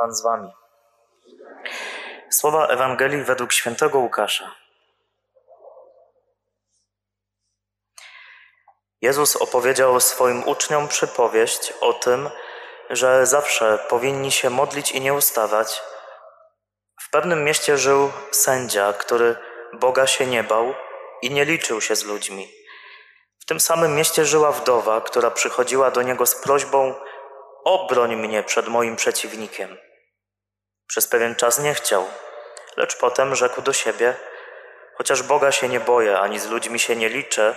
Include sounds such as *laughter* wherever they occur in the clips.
Pan z wami. Słowa Ewangelii według świętego Łukasza. Jezus opowiedział swoim uczniom przypowieść o tym, że zawsze powinni się modlić i nie ustawać. W pewnym mieście żył sędzia, który Boga się nie bał i nie liczył się z ludźmi. W tym samym mieście żyła wdowa, która przychodziła do niego z prośbą: Obroń mnie przed moim przeciwnikiem. Przez pewien czas nie chciał, lecz potem rzekł do siebie: Chociaż Boga się nie boję, ani z ludźmi się nie liczę,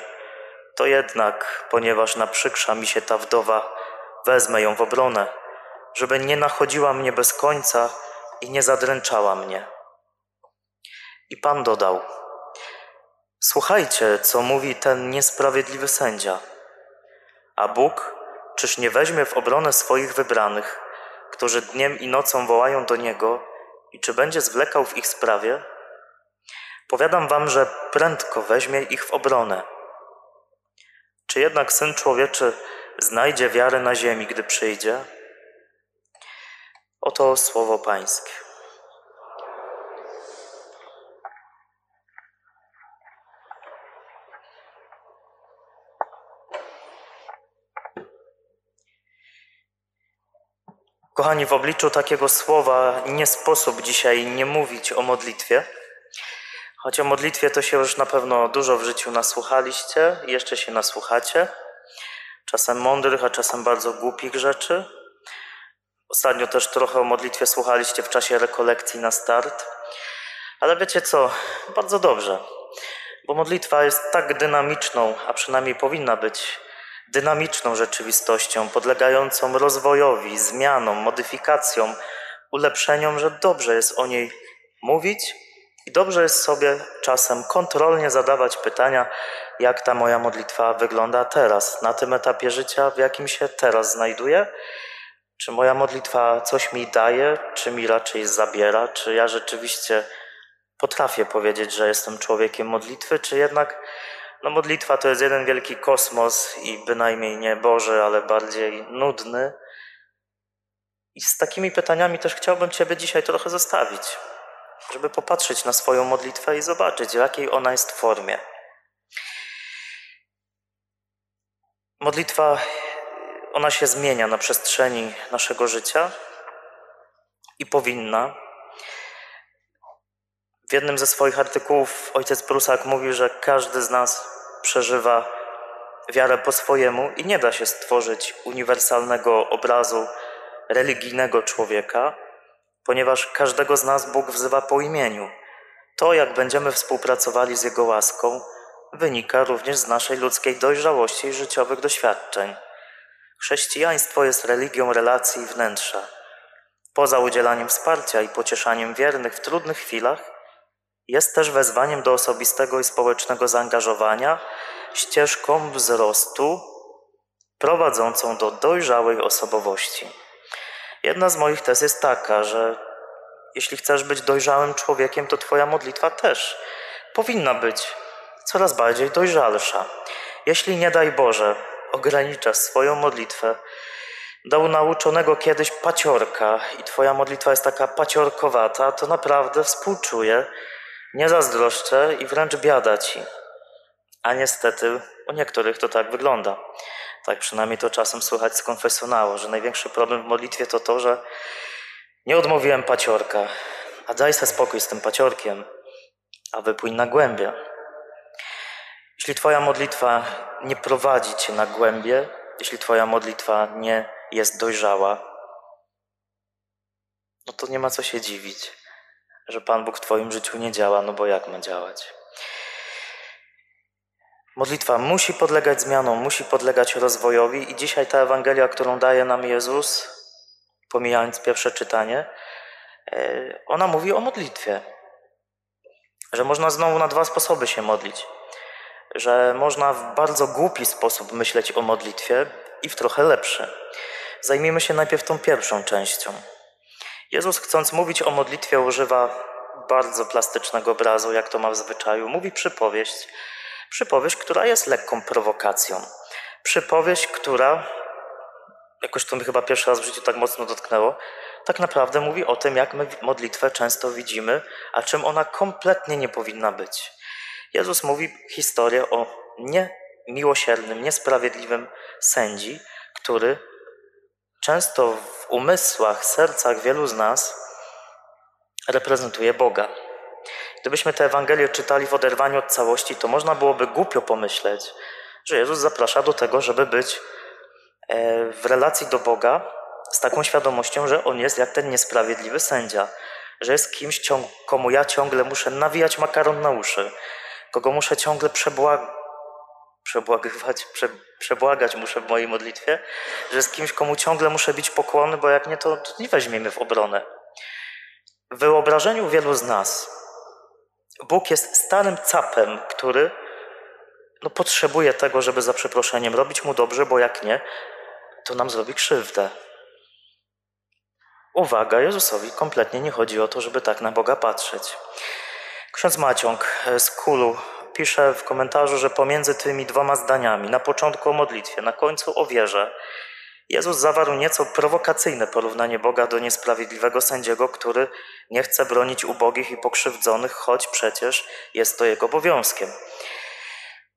to jednak, ponieważ naprzykrza mi się ta wdowa, wezmę ją w obronę, żeby nie nachodziła mnie bez końca i nie zadręczała mnie. I Pan dodał: Słuchajcie, co mówi ten niesprawiedliwy sędzia. A Bóg, czyż nie weźmie w obronę swoich wybranych, którzy dniem i nocą wołają do Niego, i czy będzie zwlekał w ich sprawie? Powiadam wam, że prędko weźmie ich w obronę. Czy jednak Syn Człowieczy znajdzie wiarę na ziemi, gdy przyjdzie? Oto słowo Pańskie. Kochani, w obliczu takiego słowa nie sposób dzisiaj nie mówić o modlitwie. Choć o modlitwie to się już na pewno dużo w życiu nasłuchaliście jeszcze się nasłuchacie. Czasem mądrych, a czasem bardzo głupich rzeczy. Ostatnio też trochę o modlitwie słuchaliście w czasie rekolekcji na start. Ale wiecie co? Bardzo dobrze, bo modlitwa jest tak dynamiczną, a przynajmniej powinna być dynamiczną rzeczywistością, podlegającą rozwojowi, zmianom, modyfikacjom, ulepszeniom, że dobrze jest o niej mówić i dobrze jest sobie czasem kontrolnie zadawać pytania, jak ta moja modlitwa wygląda teraz, na tym etapie życia, w jakim się teraz znajduję. Czy moja modlitwa coś mi daje, czy mi raczej zabiera, czy ja rzeczywiście potrafię powiedzieć, że jestem człowiekiem modlitwy, czy jednak no modlitwa to jest jeden wielki kosmos i bynajmniej nie Boży, ale bardziej nudny. I z takimi pytaniami też chciałbym Ciebie dzisiaj trochę zostawić, żeby popatrzeć na swoją modlitwę i zobaczyć, w jakiej ona jest formie. Modlitwa, ona się zmienia na przestrzeni naszego życia i powinna. W jednym ze swoich artykułów ojciec Prusak mówił, że każdy z nas przeżywa wiarę po swojemu i nie da się stworzyć uniwersalnego obrazu religijnego człowieka, ponieważ każdego z nas Bóg wzywa po imieniu. To, jak będziemy współpracowali z Jego łaską, wynika również z naszej ludzkiej dojrzałości i życiowych doświadczeń. Chrześcijaństwo jest religią relacji i wnętrza. Poza udzielaniem wsparcia i pocieszaniem wiernych w trudnych chwilach, jest też wezwaniem do osobistego i społecznego zaangażowania, ścieżką wzrostu prowadzącą do dojrzałej osobowości. Jedna z moich tez jest taka, że jeśli chcesz być dojrzałym człowiekiem, to Twoja modlitwa też powinna być coraz bardziej dojrzalsza. Jeśli nie daj Boże, ograniczasz swoją modlitwę do nauczonego kiedyś paciorka i Twoja modlitwa jest taka paciorkowata, to naprawdę współczuję nie zazdroszczę i wręcz biada ci. A niestety u niektórych to tak wygląda. Tak przynajmniej to czasem słychać z konfesjonału, że największy problem w modlitwie to to, że nie odmówiłem paciorka, a daj sobie spokój z tym paciorkiem, a wypłyń na głębie. Jeśli Twoja modlitwa nie prowadzi Cię na głębie, jeśli Twoja modlitwa nie jest dojrzała, no to nie ma co się dziwić że Pan Bóg w Twoim życiu nie działa, no bo jak ma działać? Modlitwa musi podlegać zmianom, musi podlegać rozwojowi, i dzisiaj ta Ewangelia, którą daje nam Jezus, pomijając pierwsze czytanie, e, ona mówi o modlitwie. Że można znowu na dwa sposoby się modlić. Że można w bardzo głupi sposób myśleć o modlitwie i w trochę lepszy. Zajmijmy się najpierw tą pierwszą częścią. Jezus, chcąc mówić o modlitwie, używa bardzo plastycznego obrazu, jak to ma w zwyczaju. Mówi przypowieść. Przypowieść, która jest lekką prowokacją. Przypowieść, która, jakoś to mi chyba pierwszy raz w życiu tak mocno dotknęło, tak naprawdę mówi o tym, jak my modlitwę często widzimy, a czym ona kompletnie nie powinna być. Jezus mówi historię o niemiłosiernym, niesprawiedliwym sędzi, który często w umysłach, sercach wielu z nas reprezentuje Boga. Gdybyśmy tę Ewangelię czytali w oderwaniu od całości, to można byłoby głupio pomyśleć, że Jezus zaprasza do tego, żeby być e, w relacji do Boga z taką świadomością, że On jest jak ten niesprawiedliwy sędzia, że jest kimś, komu ja ciągle muszę nawijać makaron na uszy, kogo muszę ciągle przebłag przebłagywać, prze przebłagać muszę w mojej modlitwie, że jest kimś, komu ciągle muszę bić pokłony, bo jak nie, to, to nie weźmiemy w obronę. W wyobrażeniu wielu z nas Bóg jest starym capem, który no, potrzebuje tego, żeby za przeproszeniem robić mu dobrze, bo jak nie, to nam zrobi krzywdę. Uwaga, Jezusowi kompletnie nie chodzi o to, żeby tak na Boga patrzeć. Ksiądz Maciąg z Kulu pisze w komentarzu, że pomiędzy tymi dwoma zdaniami, na początku o modlitwie, na końcu o wierze, Jezus zawarł nieco prowokacyjne porównanie Boga do niesprawiedliwego sędziego, który nie chce bronić ubogich i pokrzywdzonych, choć przecież jest to jego obowiązkiem.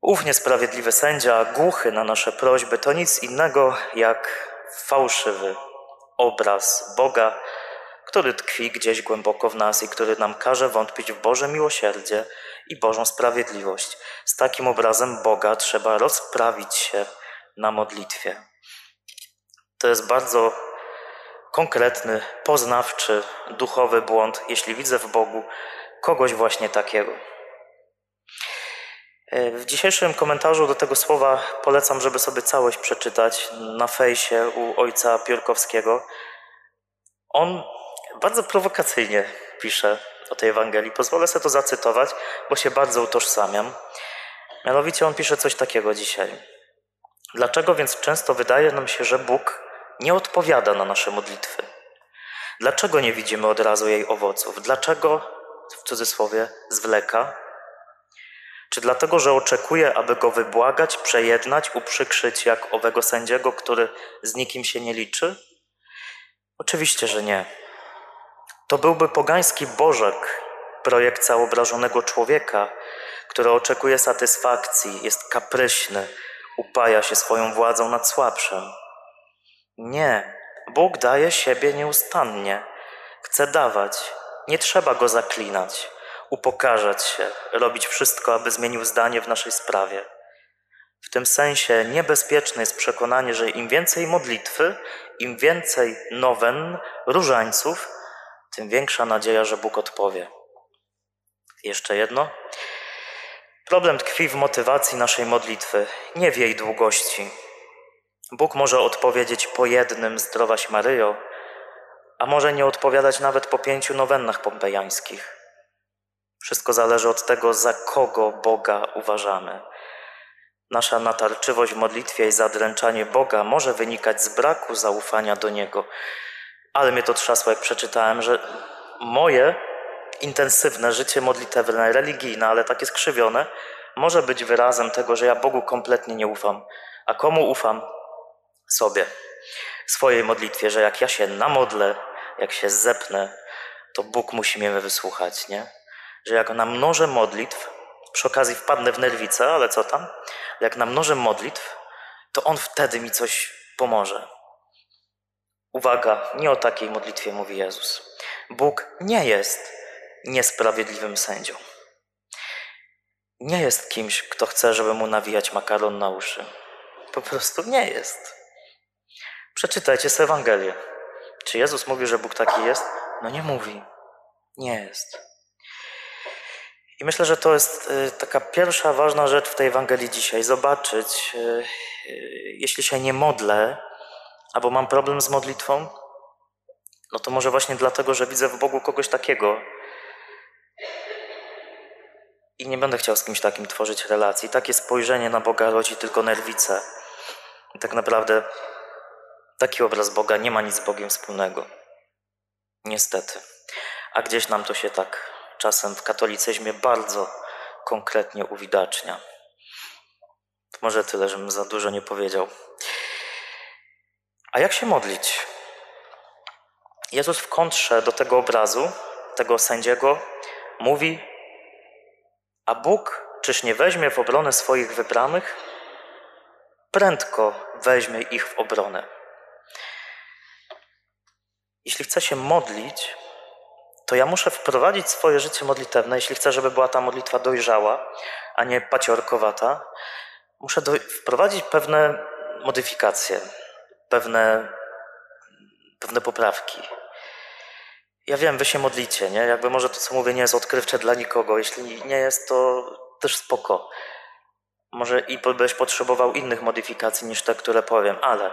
Ów niesprawiedliwy sędzia, głuchy na nasze prośby, to nic innego jak fałszywy obraz Boga, który tkwi gdzieś głęboko w nas i który nam każe wątpić w Boże miłosierdzie i Bożą sprawiedliwość. Z takim obrazem Boga trzeba rozprawić się na modlitwie. To jest bardzo konkretny, poznawczy, duchowy błąd, jeśli widzę w Bogu kogoś właśnie takiego. W dzisiejszym komentarzu do tego słowa polecam, żeby sobie całość przeczytać na fejsie u ojca Piórkowskiego. On bardzo prowokacyjnie pisze o tej Ewangelii. Pozwolę sobie to zacytować, bo się bardzo utożsamiam. Mianowicie on pisze coś takiego dzisiaj. Dlaczego więc często wydaje nam się, że Bóg nie odpowiada na nasze modlitwy? Dlaczego nie widzimy od razu jej owoców? Dlaczego, w cudzysłowie, zwleka? Czy dlatego, że oczekuje, aby go wybłagać, przejednać, uprzykrzyć jak owego sędziego, który z nikim się nie liczy? Oczywiście, że nie. To byłby pogański bożek, projekt całobrażonego człowieka, który oczekuje satysfakcji, jest kapryśny, upaja się swoją władzą nad słabszym. Nie, Bóg daje siebie nieustannie, chce dawać, nie trzeba go zaklinać, upokarzać się, robić wszystko, aby zmienił zdanie w naszej sprawie. W tym sensie niebezpieczne jest przekonanie, że im więcej modlitwy, im więcej nowen, różańców, tym większa nadzieja, że Bóg odpowie. Jeszcze jedno. Problem tkwi w motywacji naszej modlitwy, nie w jej długości. Bóg może odpowiedzieć po jednym Zdrowaś Maryjo, a może nie odpowiadać nawet po pięciu nowennach pompejańskich. Wszystko zależy od tego, za kogo Boga uważamy. Nasza natarczywość w modlitwie i zadręczanie Boga może wynikać z braku zaufania do Niego. Ale mnie to trzasło, jak przeczytałem, że moje intensywne życie modlitewne, religijne, ale takie skrzywione, może być wyrazem tego, że ja Bogu kompletnie nie ufam. A komu ufam? Sobie. Swojej modlitwie, że jak ja się namodlę, jak się zepnę, to Bóg musi mnie wysłuchać, nie? Że jak namnożę modlitw, przy okazji wpadnę w nerwicę, ale co tam? Jak namnożę modlitw, to On wtedy mi coś pomoże. Uwaga, nie o takiej modlitwie mówi Jezus. Bóg nie jest niesprawiedliwym sędzią. Nie jest kimś, kto chce, żeby mu nawijać makaron na uszy. Po prostu nie jest. Przeczytajcie z Ewangelię. Czy Jezus mówi, że Bóg taki jest? No nie mówi. Nie jest. I myślę, że to jest y, taka pierwsza ważna rzecz w tej Ewangelii dzisiaj. Zobaczyć, y, y, jeśli się nie modlę, albo mam problem z modlitwą, no to może właśnie dlatego, że widzę w Bogu kogoś takiego. I nie będę chciał z kimś takim tworzyć relacji. Takie spojrzenie na Boga rodzi tylko nerwice. I tak naprawdę taki obraz Boga nie ma nic z Bogiem wspólnego. Niestety. A gdzieś nam to się tak czasem w katolicyzmie bardzo konkretnie uwidacznia. Może tyle, żebym za dużo nie powiedział. A jak się modlić? Jezus w kontrze do tego obrazu, tego sędziego, mówi: A Bóg czyż nie weźmie w obronę swoich wybranych? Prędko weźmie ich w obronę. Jeśli chcę się modlić, to ja muszę wprowadzić swoje życie modlitewne, jeśli chcę, żeby była ta modlitwa dojrzała, a nie paciorkowata, muszę do, wprowadzić pewne modyfikacje, pewne, pewne poprawki. Ja wiem, wy się modlicie, nie? Jakby może to, co mówię, nie jest odkrywcze dla nikogo. Jeśli nie jest, to też spoko. Może i byś potrzebował innych modyfikacji niż te, które powiem, ale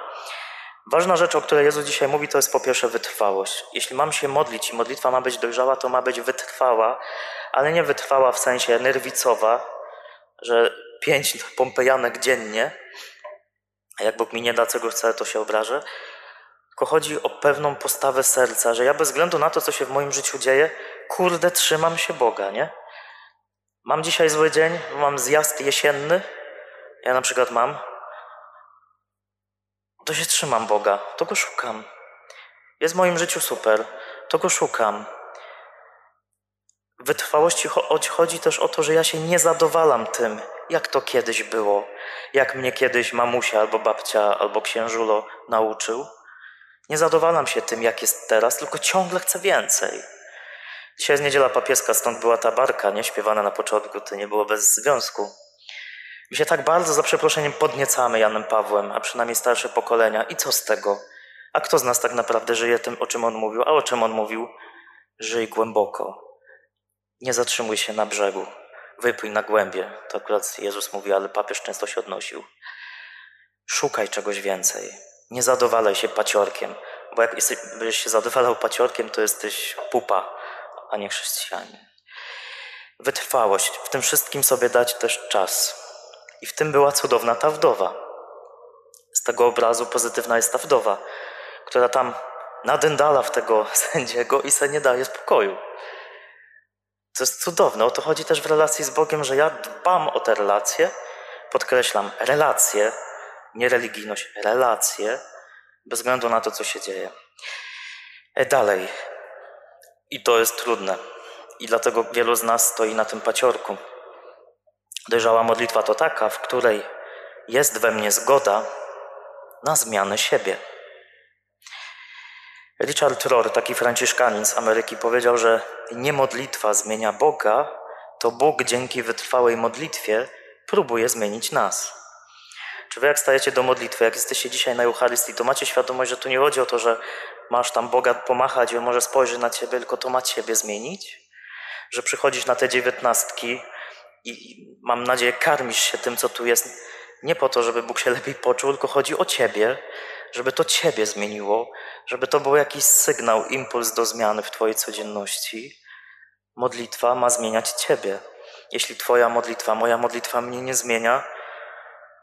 ważna rzecz, o której Jezus dzisiaj mówi, to jest po pierwsze wytrwałość. Jeśli mam się modlić i modlitwa ma być dojrzała, to ma być wytrwała, ale nie wytrwała w sensie nerwicowa, że pięć pompejanek dziennie, a jak Bóg mi nie da, czego chcę, to się obrażę. Tylko chodzi o pewną postawę serca, że ja bez względu na to, co się w moim życiu dzieje, kurde, trzymam się Boga, nie? Mam dzisiaj zły dzień, mam zjazd jesienny, ja na przykład mam, to się trzymam Boga, to go szukam. Jest w moim życiu super, to go szukam. Wytrwałości chodzi też o to, że ja się nie zadowalam tym, jak to kiedyś było, jak mnie kiedyś mamusia albo babcia albo księżulo nauczył. Nie zadowalam się tym, jak jest teraz, tylko ciągle chcę więcej. Dzisiaj jest niedziela papieska, stąd była ta barka, nie śpiewana na początku, to nie było bez związku. My się tak bardzo, za przeproszeniem, podniecamy Janem Pawłem, a przynajmniej starsze pokolenia. I co z tego? A kto z nas tak naprawdę żyje tym, o czym on mówił? A o czym on mówił? Żyj głęboko. Nie zatrzymuj się na brzegu. Wypój na głębie. To akurat Jezus mówi, ale papież często się odnosił. Szukaj czegoś więcej. Nie zadowalaj się paciorkiem, bo jak jesteś, będziesz się zadowalał paciorkiem, to jesteś pupa, a nie chrześcijanin. Wytrwałość. W tym wszystkim sobie dać też czas. I w tym była cudowna ta wdowa. Z tego obrazu pozytywna jest ta wdowa, która tam nadyndala w tego *laughs* sędziego i se nie daje spokoju. To jest cudowne. O to chodzi też w relacji z Bogiem, że ja dbam o te relacje, podkreślam, relacje, nie religijność, relacje, bez względu na to, co się dzieje. E, dalej. I to jest trudne. I dlatego wielu z nas stoi na tym paciorku. Dojrzała modlitwa to taka, w której jest we mnie zgoda na zmianę siebie. Richard Rohr, taki franciszkanin z Ameryki, powiedział, że nie modlitwa zmienia Boga, to Bóg dzięki wytrwałej modlitwie próbuje zmienić nas. Czy wy jak stajecie do modlitwy, jak jesteście dzisiaj na Eucharystii, to macie świadomość, że tu nie chodzi o to, że masz tam Boga pomachać i on może spojrzeć na ciebie, tylko to ma ciebie zmienić? Że przychodzisz na te dziewiętnastki i mam nadzieję karmisz się tym, co tu jest, nie po to, żeby Bóg się lepiej poczuł, tylko chodzi o ciebie, żeby to ciebie zmieniło, żeby to był jakiś sygnał, impuls do zmiany w twojej codzienności. Modlitwa ma zmieniać ciebie. Jeśli twoja modlitwa, moja modlitwa mnie nie zmienia,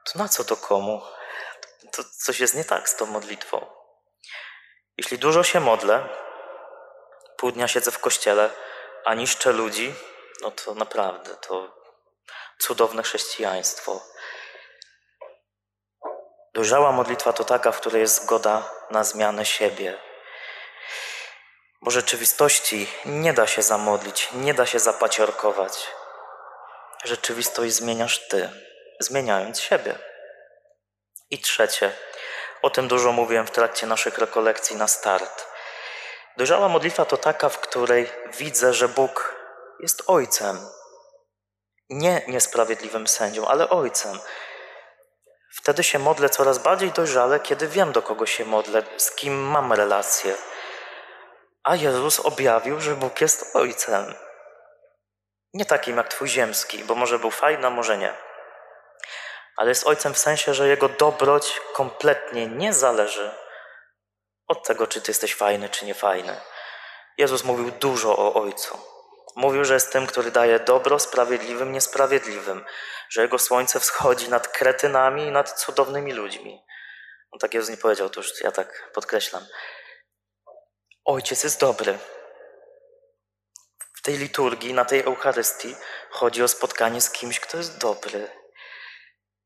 to na co to komu? To coś jest nie tak z tą modlitwą. Jeśli dużo się modlę, pół dnia siedzę w kościele, a niszczę ludzi, no to naprawdę to cudowne chrześcijaństwo. Dojrzała modlitwa to taka, w której jest zgoda na zmianę siebie. Bo rzeczywistości nie da się zamodlić, nie da się zapaciorkować. Rzeczywistość zmieniasz ty, zmieniając siebie. I trzecie, o tym dużo mówiłem w trakcie naszych rekolekcji na start. Dojrzała modlitwa to taka, w której widzę, że Bóg jest Ojcem. Nie niesprawiedliwym sędzią, ale Ojcem. Wtedy się modlę coraz bardziej dojrzale, kiedy wiem, do kogo się modlę, z kim mam relację. A Jezus objawił, że Bóg jest Ojcem. Nie takim jak Twój ziemski, bo może był fajny, a może nie. Ale jest Ojcem w sensie, że Jego dobroć kompletnie nie zależy od tego, czy Ty jesteś fajny, czy niefajny. Jezus mówił dużo o Ojcu. Mówił, że jest tym, który daje dobro sprawiedliwym, niesprawiedliwym, że jego słońce wschodzi nad kretynami i nad cudownymi ludźmi. On tak Jezus nie powiedział, to już ja tak podkreślam. Ojciec jest dobry. W tej liturgii, na tej Eucharystii chodzi o spotkanie z kimś, kto jest dobry,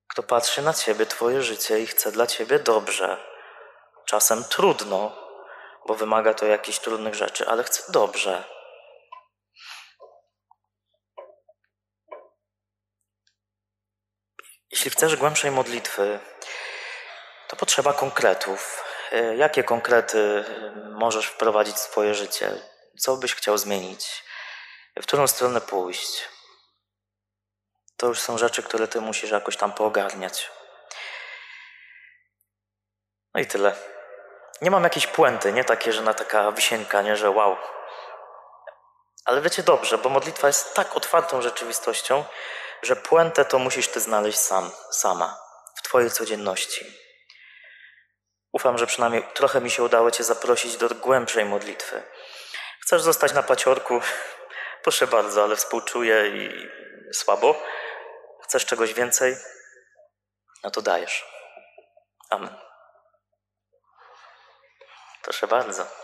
kto patrzy na ciebie, twoje życie i chce dla ciebie dobrze. Czasem trudno, bo wymaga to jakichś trudnych rzeczy, ale chcę dobrze. Jeśli chcesz głębszej modlitwy, to potrzeba konkretów. Y, Jakie konkrety y, możesz wprowadzić w swoje życie? Co byś chciał zmienić? W którą stronę pójść? To już są rzeczy, które ty musisz jakoś tam poogarniać. No i tyle. Nie mam jakiejś puenty, nie takie, że na taka wisienka, nie, że wow. Ale wiecie dobrze, bo modlitwa jest tak otwartą rzeczywistością, że puentę to musisz ty znaleźć sam, sama, w twojej codzienności. Ufam, że przynajmniej trochę mi się udało cię zaprosić do głębszej modlitwy. Chcesz zostać na paciorku? *laughs* Proszę bardzo, ale współczuję i słabo. Chcesz czegoś więcej? No to dajesz. Amen. Proszę bardzo.